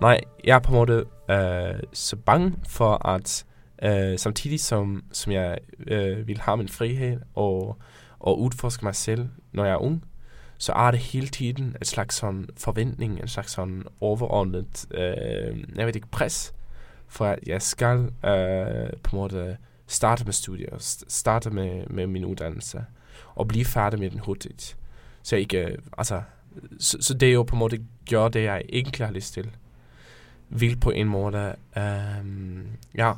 Nej, jeg er på en måde øh, så bange for, at øh, samtidig som, som jeg øh, vil have min frihed og, og udforske mig selv, når jeg er ung, så er det hele tiden et slags sådan forventning, en slags sådan overordnet, øh, jeg ved ikke, pres, for at jeg skal øh, på en måde øh, starte med studier, starte med, med min uddannelse, og blive færdig med den hurtigt. Så jeg ikke, øh, altså, så, så det er jo på en måde gør det, jeg egentlig har lyst til. Vil på en måde, øh, ja,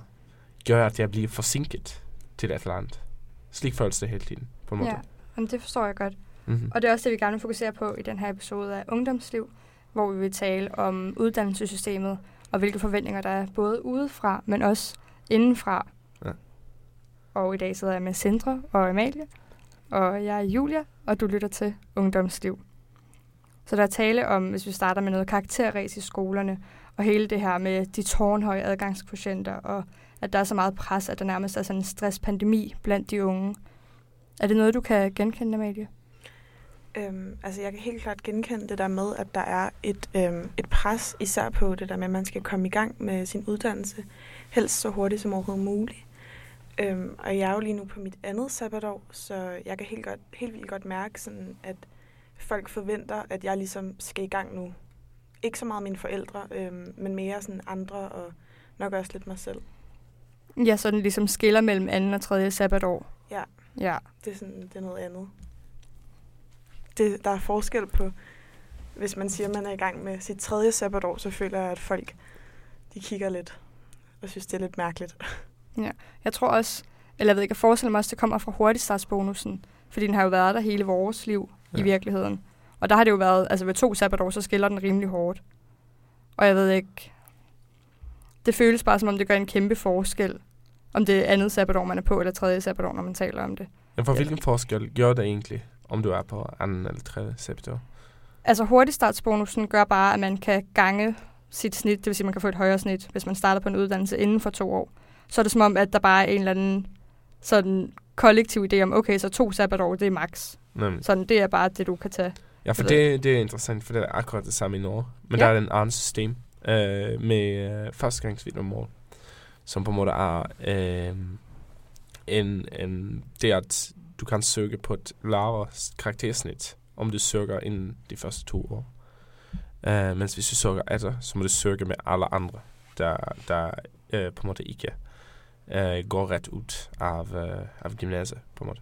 gør, at jeg bliver forsinket til et eller andet. Slik føles det hele tiden, på en måde. Ja, men det forstår jeg godt. Mm-hmm. Og det er også det, vi gerne vil fokusere på i den her episode af Ungdomsliv, hvor vi vil tale om uddannelsessystemet og hvilke forventninger der er både udefra, men også indenfra. Ja. Og i dag sidder jeg med Sindre og Amalie, og jeg er Julia, og du lytter til Ungdomsliv. Så der er tale om, hvis vi starter med noget karakterræs i skolerne, og hele det her med de tårnhøje adgangskvotienter, og at der er så meget pres, at der nærmest er sådan en stresspandemi blandt de unge. Er det noget, du kan genkende, Amalie? Øhm, altså jeg kan helt klart genkende det der med, at der er et, øhm, et pres, især på det der med, at man skal komme i gang med sin uddannelse, helst så hurtigt som overhovedet muligt. Øhm, og jeg er jo lige nu på mit andet sabbatår, så jeg kan helt, godt, helt vildt godt mærke, sådan, at folk forventer, at jeg ligesom skal i gang nu. Ikke så meget mine forældre, øhm, men mere sådan andre og nok også lidt mig selv. Ja, så den ligesom skiller mellem anden og tredje sabbatår. Ja. ja. Det, er sådan, det er noget andet. Det, der er forskel på, hvis man siger, at man er i gang med sit tredje sabbatår, så føler jeg, at folk de kigger lidt og synes, det er lidt mærkeligt. Ja, jeg tror også, eller jeg ved ikke, jeg forestiller mig også, det kommer fra hurtigstartsbonusen, fordi den har jo været der hele vores liv ja. i virkeligheden. Og der har det jo været, altså ved to sabbatår, så skiller den rimelig hårdt. Og jeg ved ikke, det føles bare som om, det gør en kæmpe forskel, om det er andet sabbatår, man er på, eller tredje sabbatår, når man taler om det. Ja, for hvilken forskel gør det egentlig, om du er på anden eller tredje sabbatår? Altså hurtigstartsbonusen gør bare, at man kan gange sit snit, det vil sige, at man kan få et højere snit, hvis man starter på en uddannelse inden for to år. Så er det som om, at der bare er en eller anden sådan kollektiv idé om, okay, så to sabbatår, det er max. Nemlig. Sådan, det er bare det, du kan tage. Ja, for det, det er interessant, for det er akkurat det samme i Norge. Men ja. der er en anden system øh, med øh, førstegangsvideomål, som på en måde er øh, en, en, det, at du kan søge på et lavere karaktersnit, om du søger inden de første to år. Uh, mens hvis du søger efter, så må du søge med alle andre, der, der uh, på en måde ikke uh, går ret ud af, uh, af gymnasiet, på en måde.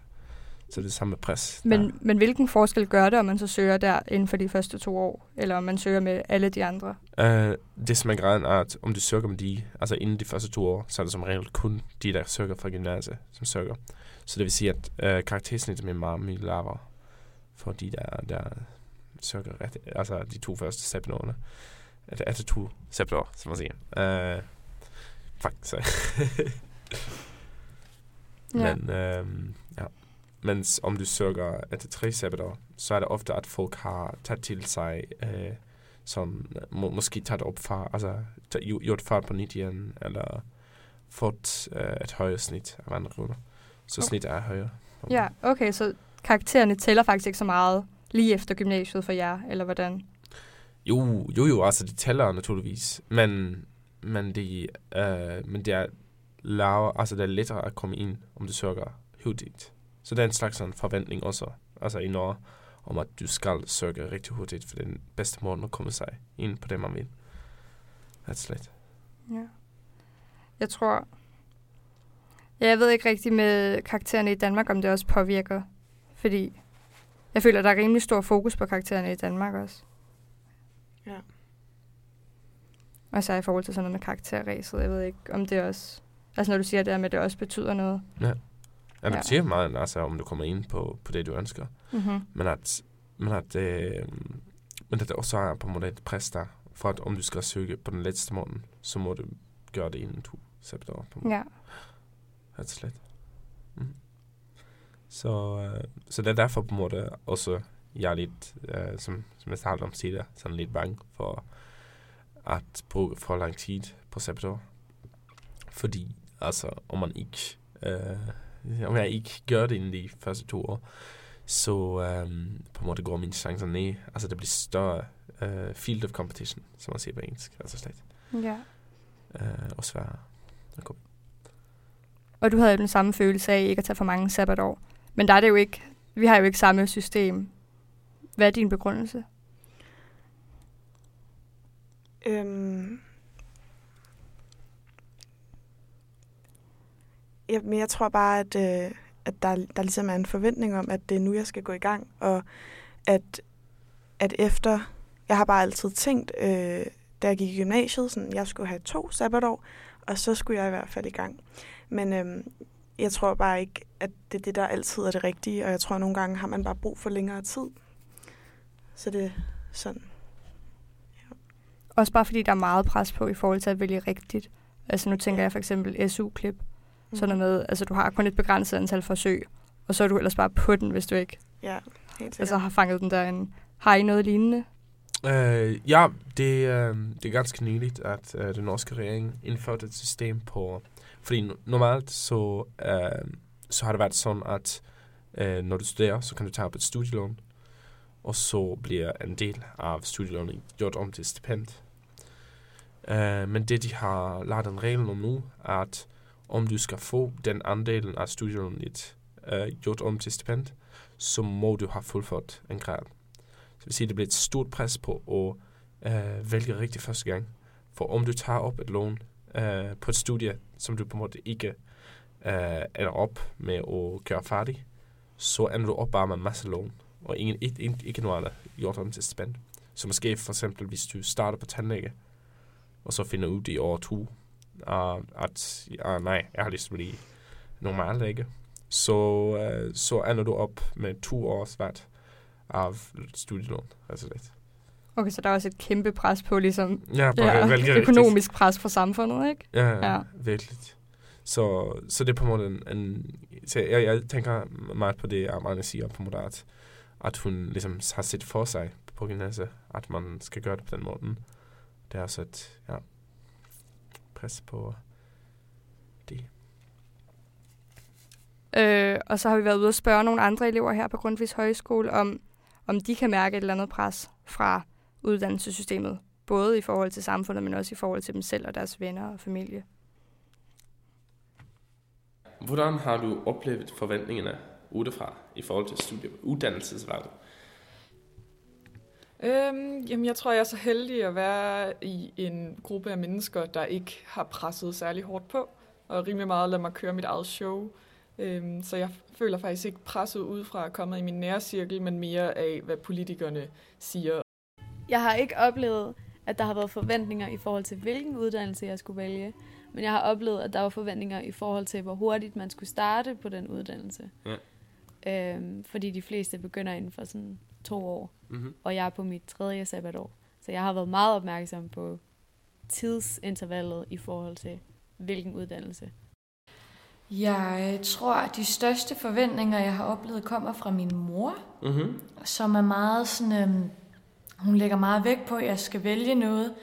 Så det er samme pres. Men, men hvilken forskel gør det, om man så søger der inden for de første to år, eller om man søger med alle de andre? Uh, det som er grejen er, at om du søger med de, altså inden de første to år, så er det som regel kun de, der søger fra gymnasiet, som søger. Så det vil sige, at uh, karaktersnittet er meget, meget lavere for de, der, der søger ret, altså de to første sabbatårene. Efter to sabbatår, som man siger. Uh, faktisk. ja. Men, uh. Mens om du søger efter tre sabbatår, så er det ofte, at folk har taget til sig, uh, som må, måske taget op fra, altså gjort fart på 90, eller fået uh, et højere snit af andre grunde. Så okay. snit er højere. Ja, okay, så karaktererne tæller faktisk ikke så meget lige efter gymnasiet for jer, eller hvordan? Jo, jo, jo, altså det tæller naturligvis, men, men, det, øh, men det er lavere, altså det er lettere at komme ind, om du søger hurtigt. Så det er en slags sådan forventning også, altså i Norge, om at du skal søge rigtig hurtigt, for den bedste måde at komme sig ind på det, man vil. That's slet. Ja. Jeg tror, ja, jeg ved ikke rigtig med karaktererne i Danmark, om det også påvirker, fordi jeg føler, at der er rimelig stor fokus på karaktererne i Danmark også. Ja. Og så i forhold til sådan noget med karakterræset. Jeg ved ikke, om det også... Altså når du siger det her med, at det også betyder noget. Ja. Ja, det betyder meget, altså, om du kommer ind på, på det, du ønsker. Mm-hmm. Men at, men at, øh, men at det også er på en måde et pres der, for at om du skal søge på den letteste måned, så må du gøre det inden to september. Ja. Helt slet. Mm. Så, øh, så det er derfor på en måde også jeg er lidt, øh, som, som jeg startede om tidligere, sådan lidt bange for at bruge for lang tid på september. Fordi altså, om man ikke, øh, om jeg ikke gør det inden de første to år, så um, på en måde går mine chancer ned. Altså det bliver større uh, field of competition, som man siger på engelsk, altså slet. Ja. Uh, og sværere at gå. Og du havde den samme følelse af ikke at tage for mange sabbatår. Men der er det jo ikke, vi har jo ikke samme system. Hvad er din begrundelse? Øhm, ja, men jeg tror bare, at, øh, at der, der ligesom er en forventning om, at det er nu, jeg skal gå i gang, og at, at efter, jeg har bare altid tænkt, øh, da jeg gik i gymnasiet, sådan, jeg skulle have to sabbatår, og så skulle jeg i hvert fald i gang. Men øh, jeg tror bare ikke, at det er det, der altid er det rigtige, og jeg tror, at nogle gange har man bare brug for længere tid. Så det er sådan. Også bare fordi der er meget pres på i forhold til at vælge rigtigt. Altså nu tænker ja. jeg for eksempel SU-klip. Mm. Sådan noget, altså du har kun et begrænset antal forsøg, og så er du ellers bare på den, hvis du ikke ja, helt altså, har fanget den derinde. Har I noget lignende? Uh, ja, det, uh, det er ganske nyligt, at uh, den norske regering indførte et system på... Fordi normalt så, uh, så har det været sådan, at uh, når du studerer, så kan du tage op et studielån, og så bliver en del af studielånet gjort om til stipend. Uh, men det, de har lavet en regel om nu, er, at om du skal få den andelen af studielånet uh, øh, gjort om til stipend, så må du have fuldført en grad. Så vil sige, det bliver et stort pres på at uh, vælge rigtig første gang. For om du tager op et lån uh, på et studie, som du på en måde ikke uh, ender op med at gøre færdig, så ender du op bare med en masse lån, og ingen, ikke, ikke noget andet gjort om til stipend. Så måske for eksempel, hvis du starter på tandlæge, og så finder ud i år to, uh, at uh, nej, jeg har lyst til at blive normal læge, så, uh, så ender du op med to års værd af studielån, altså lidt. Okay, så der er også et kæmpe pres på, ligesom ja, på ja, økonomisk pres fra samfundet, ikke? Ja, ja. virkelig. Så, så det er på en måde en... en så jeg, jeg tænker meget på det, Armane siger på en måde, at, at hun ligesom har set for sig på gymnasiet, at man skal gøre det på den måde. Det er også et ja, pres på det. Øh, og så har vi været ude og spørge nogle andre elever her på Grundtvigs Højskole, om, om de kan mærke et eller andet pres fra uddannelsessystemet, både i forhold til samfundet, men også i forhold til dem selv og deres venner og familie. Hvordan har du oplevet forventningerne udefra i forhold til studie- uddannelsesvalget? Øhm, jamen, jeg tror, jeg er så heldig at være i en gruppe af mennesker, der ikke har presset særlig hårdt på, og rimelig meget lade mig køre mit eget show. Øhm, så jeg føler faktisk ikke presset udefra at komme i min nære cirkel, men mere af, hvad politikerne siger. Jeg har ikke oplevet, at der har været forventninger i forhold til, hvilken uddannelse jeg skulle vælge. Men jeg har oplevet, at der var forventninger i forhold til, hvor hurtigt man skulle starte på den uddannelse. Ja. Øhm, fordi de fleste begynder inden for sådan to år, mm-hmm. og jeg er på mit tredje sabbatår. Så jeg har været meget opmærksom på tidsintervallet i forhold til, hvilken uddannelse. Jeg tror, at de største forventninger, jeg har oplevet, kommer fra min mor, mm-hmm. som er meget sådan, øhm, hun lægger meget vægt på, at jeg skal vælge noget,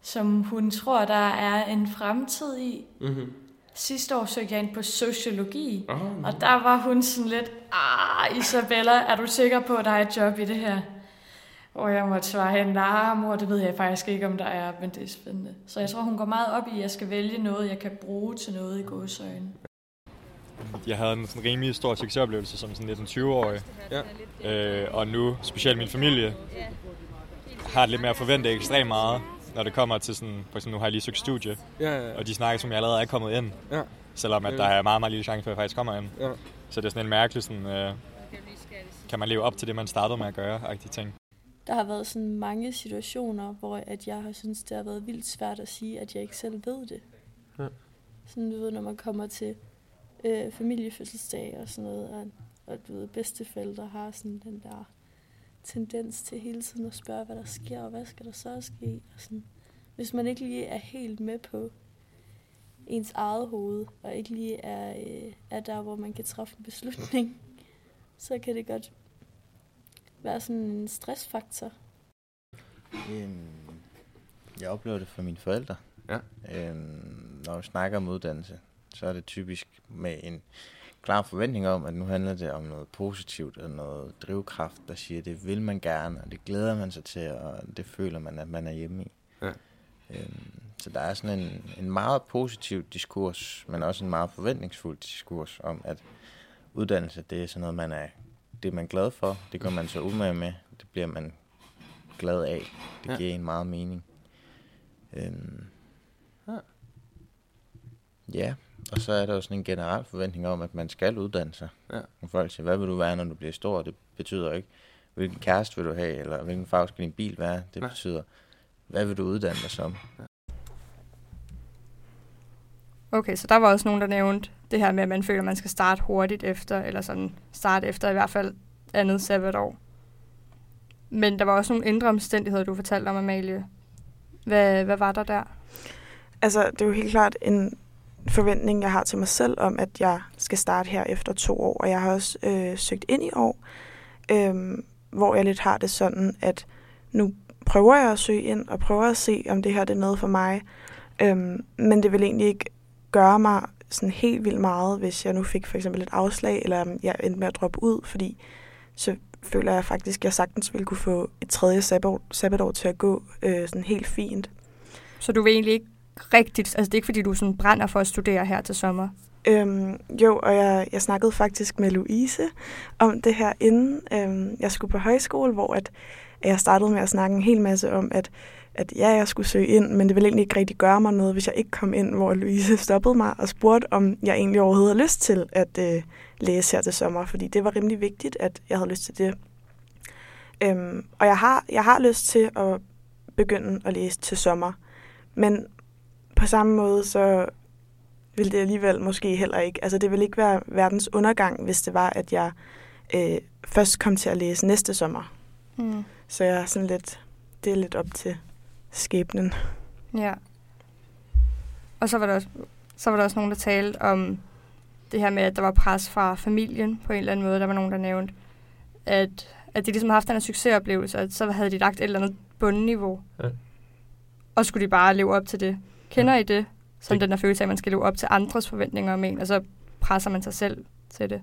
som hun tror, der er en fremtid i. Mm-hmm. Sidste år søgte jeg ind på sociologi, oh, og der var hun sådan lidt, ah, Isabella, er du sikker på, at der er et job i det her? Og jeg måtte svare hende, nej mor, det ved jeg faktisk ikke, om der er, men det er spændende. Så jeg tror, hun går meget op i, at jeg skal vælge noget, jeg kan bruge til noget i godsøjne. Jeg havde en sådan rimelig stor succesoplevelse som sådan 19-20-årig. Ja. Øh, og nu, specielt min familie, har lidt mere at forvente ekstremt meget når det kommer til sådan, for eksempel nu har jeg lige søgt studie, ja, ja, ja. og de snakker som jeg allerede er kommet ind, ja. selvom at der er meget, meget lille chance for, at jeg faktisk kommer ind. Ja. Så det er sådan en mærkelig sådan, øh, kan man leve op til det, man startede med at gøre, agtige ting. Der har været sådan mange situationer, hvor at jeg har synes det har været vildt svært at sige, at jeg ikke selv ved det. Ja. Sådan, du ved, når man kommer til øh, familiefødselsdag og sådan noget, og, og du ved, bedsteforældre har sådan den der tendens til hele tiden at spørge, hvad der sker, og hvad skal der så ske. Og sådan. Hvis man ikke lige er helt med på ens eget hoved, og ikke lige er, øh, er der, hvor man kan træffe en beslutning, så kan det godt være sådan en stressfaktor. Øhm, jeg oplever det for mine forældre. Ja. Øhm, når vi snakker om uddannelse, så er det typisk med en klar forventning om, at nu handler det om noget positivt og noget drivkraft, der siger, at det vil man gerne, og det glæder man sig til, og det føler man, at man er hjemme i. Ja. Øhm, så der er sådan en, en meget positiv diskurs, men også en meget forventningsfuld diskurs om, at uddannelse, det er sådan noget, man er, det er man glad for, det går man så umage med, det bliver man glad af. Det ja. giver en meget mening. Øhm, ja. ja, og så er der jo sådan en generel forventning om, at man skal uddanne sig. Ja. Og folk siger, hvad vil du være, når du bliver stor? Det betyder ikke, hvilken kæreste vil du have, eller hvilken farve skal din bil være? Det Nej. betyder, hvad vil du uddanne dig som? Ja. Okay, så der var også nogen, der nævnte det her med, at man føler, at man skal starte hurtigt efter, eller sådan starte efter i hvert fald andet sabbatår. Men der var også nogle indre omstændigheder, du fortalte om, Amalie. Hvad, hvad var der der? Altså, det er jo helt klart en forventning, jeg har til mig selv om, at jeg skal starte her efter to år. Og jeg har også øh, søgt ind i år, øh, hvor jeg lidt har det sådan, at nu prøver jeg at søge ind og prøver at se, om det her det er noget for mig. Øh, men det vil egentlig ikke gøre mig sådan helt vildt meget, hvis jeg nu fik for eksempel et afslag, eller jeg endte med at droppe ud, fordi så føler jeg faktisk, at jeg sagtens ville kunne få et tredje sabbatår, sabbatår til at gå øh, sådan helt fint. Så du vil egentlig ikke rigtigt, altså det er ikke fordi, du sådan brænder for at studere her til sommer? Øhm, jo, og jeg, jeg snakkede faktisk med Louise om det her, inden øhm, jeg skulle på højskole, hvor at, jeg startede med at snakke en hel masse om, at, at ja, jeg skulle søge ind, men det ville egentlig ikke rigtig gøre mig noget, hvis jeg ikke kom ind, hvor Louise stoppede mig og spurgte, om jeg egentlig overhovedet havde lyst til at øh, læse her til sommer, fordi det var rimelig vigtigt, at jeg havde lyst til det. Øhm, og jeg har, jeg har lyst til at begynde at læse til sommer, men på samme måde, så vil det alligevel måske heller ikke. Altså det vil ikke være verdens undergang, hvis det var, at jeg øh, først kom til at læse næste sommer. Mm. Så jeg er sådan lidt, det er lidt op til skæbnen. Ja. Og så var der også, så var der også nogen, der talte om det her med, at der var pres fra familien på en eller anden måde. Der var nogen, der nævnte, at, at de ligesom har haft en succesoplevelse, at så havde de lagt et eller andet bundniveau. Ja. Og skulle de bare leve op til det. Kender. I det? Som det, den der følelse af, at man skal leve op til andres forventninger om en, og så presser man sig selv til det.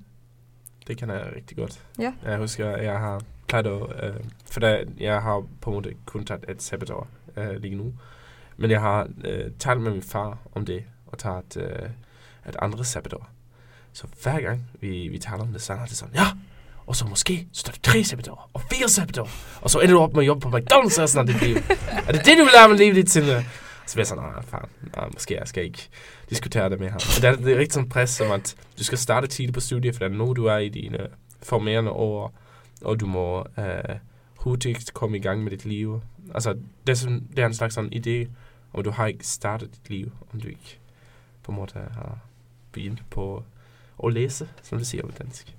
Det kan jeg rigtig godt. Ja. Jeg husker, at jeg har plejet at... Øh, for da, jeg har på en måde kun taget et sabbatår øh, lige nu. Men jeg har øh, talt med min far om det, og taget øh, et andet sabbatår. Så hver gang vi, vi taler om det, så er det sådan, ja, og så måske, så tager du tre sabbatår, og fire sabbatår, og så ender du op med at jobbe på McDonald's og sådan noget. er det det, du vil lade mig leve lidt til? Så bliver jeg sådan, nej, far, nej, måske jeg skal ikke diskutere det med ham. Og det er, det er rigtig sådan pres, som at du skal starte tidligt på studiet, for nu du er i dine formerende år, og du må øh, hurtigt komme i gang med dit liv. Altså, det er, sådan, det er en slags sådan idé, om du har ikke startet dit liv, om du ikke på en måde har begyndt på at læse, som det siger på dansk.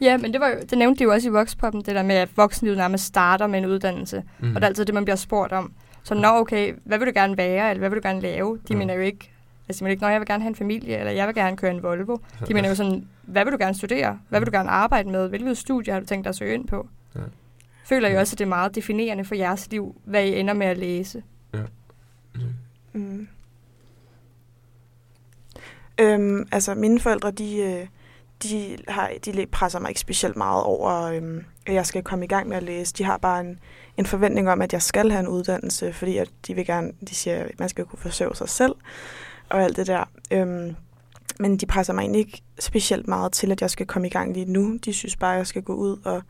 Ja, men det, var jo, det nævnte de jo også i Voxpoppen, det der med, at voksenlivet nærmest starter med en uddannelse. Mm. Og det er altid det, man bliver spurgt om. Så nå, okay, hvad vil du gerne være, eller hvad vil du gerne lave? De mm. mener jo ikke, altså de mener ikke, når jeg vil gerne have en familie, eller jeg vil gerne køre en Volvo. De mener jo sådan, hvad vil du gerne studere? Hvad vil du gerne arbejde med? Hvilket studie har du tænkt dig at søge ind på? Ja. Føler jeg også, at det er meget definerende for jeres liv, hvad I ender med at læse? Ja. Mm. Øhm, altså, mine forældre, de, øh, de, har, de presser mig ikke specielt meget over, øhm, at jeg skal komme i gang med at læse. De har bare en, en forventning om, at jeg skal have en uddannelse, fordi at de vil gerne, de siger, at man skal kunne forsøge sig selv og alt det der. Øhm, men de presser mig egentlig ikke specielt meget til, at jeg skal komme i gang lige nu. De synes bare, at jeg skal gå ud og,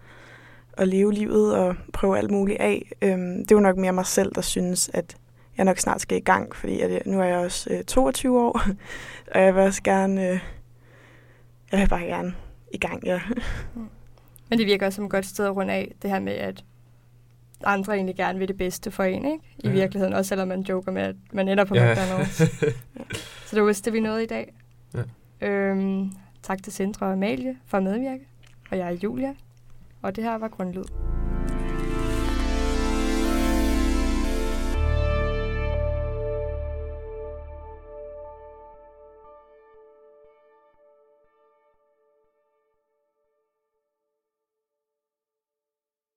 og leve livet og prøve alt muligt af. Øhm, det er nok mere mig selv, der synes, at jeg nok snart skal i gang, fordi at nu er jeg også øh, 22 år, og jeg vil også gerne, øh, jeg vil bare gerne i gang, ja. Men det virker også som et godt sted at runde af, det her med, at andre egentlig gerne vil det bedste for en, ikke? I ja. virkeligheden, også selvom man joker med, at man ender på ja. McDonald's. ja. Så det var det, vi nåede i dag. Ja. Øhm, tak til Sindre og Amalie for at medvirke. Og jeg er Julia, og det her var Grundlyd.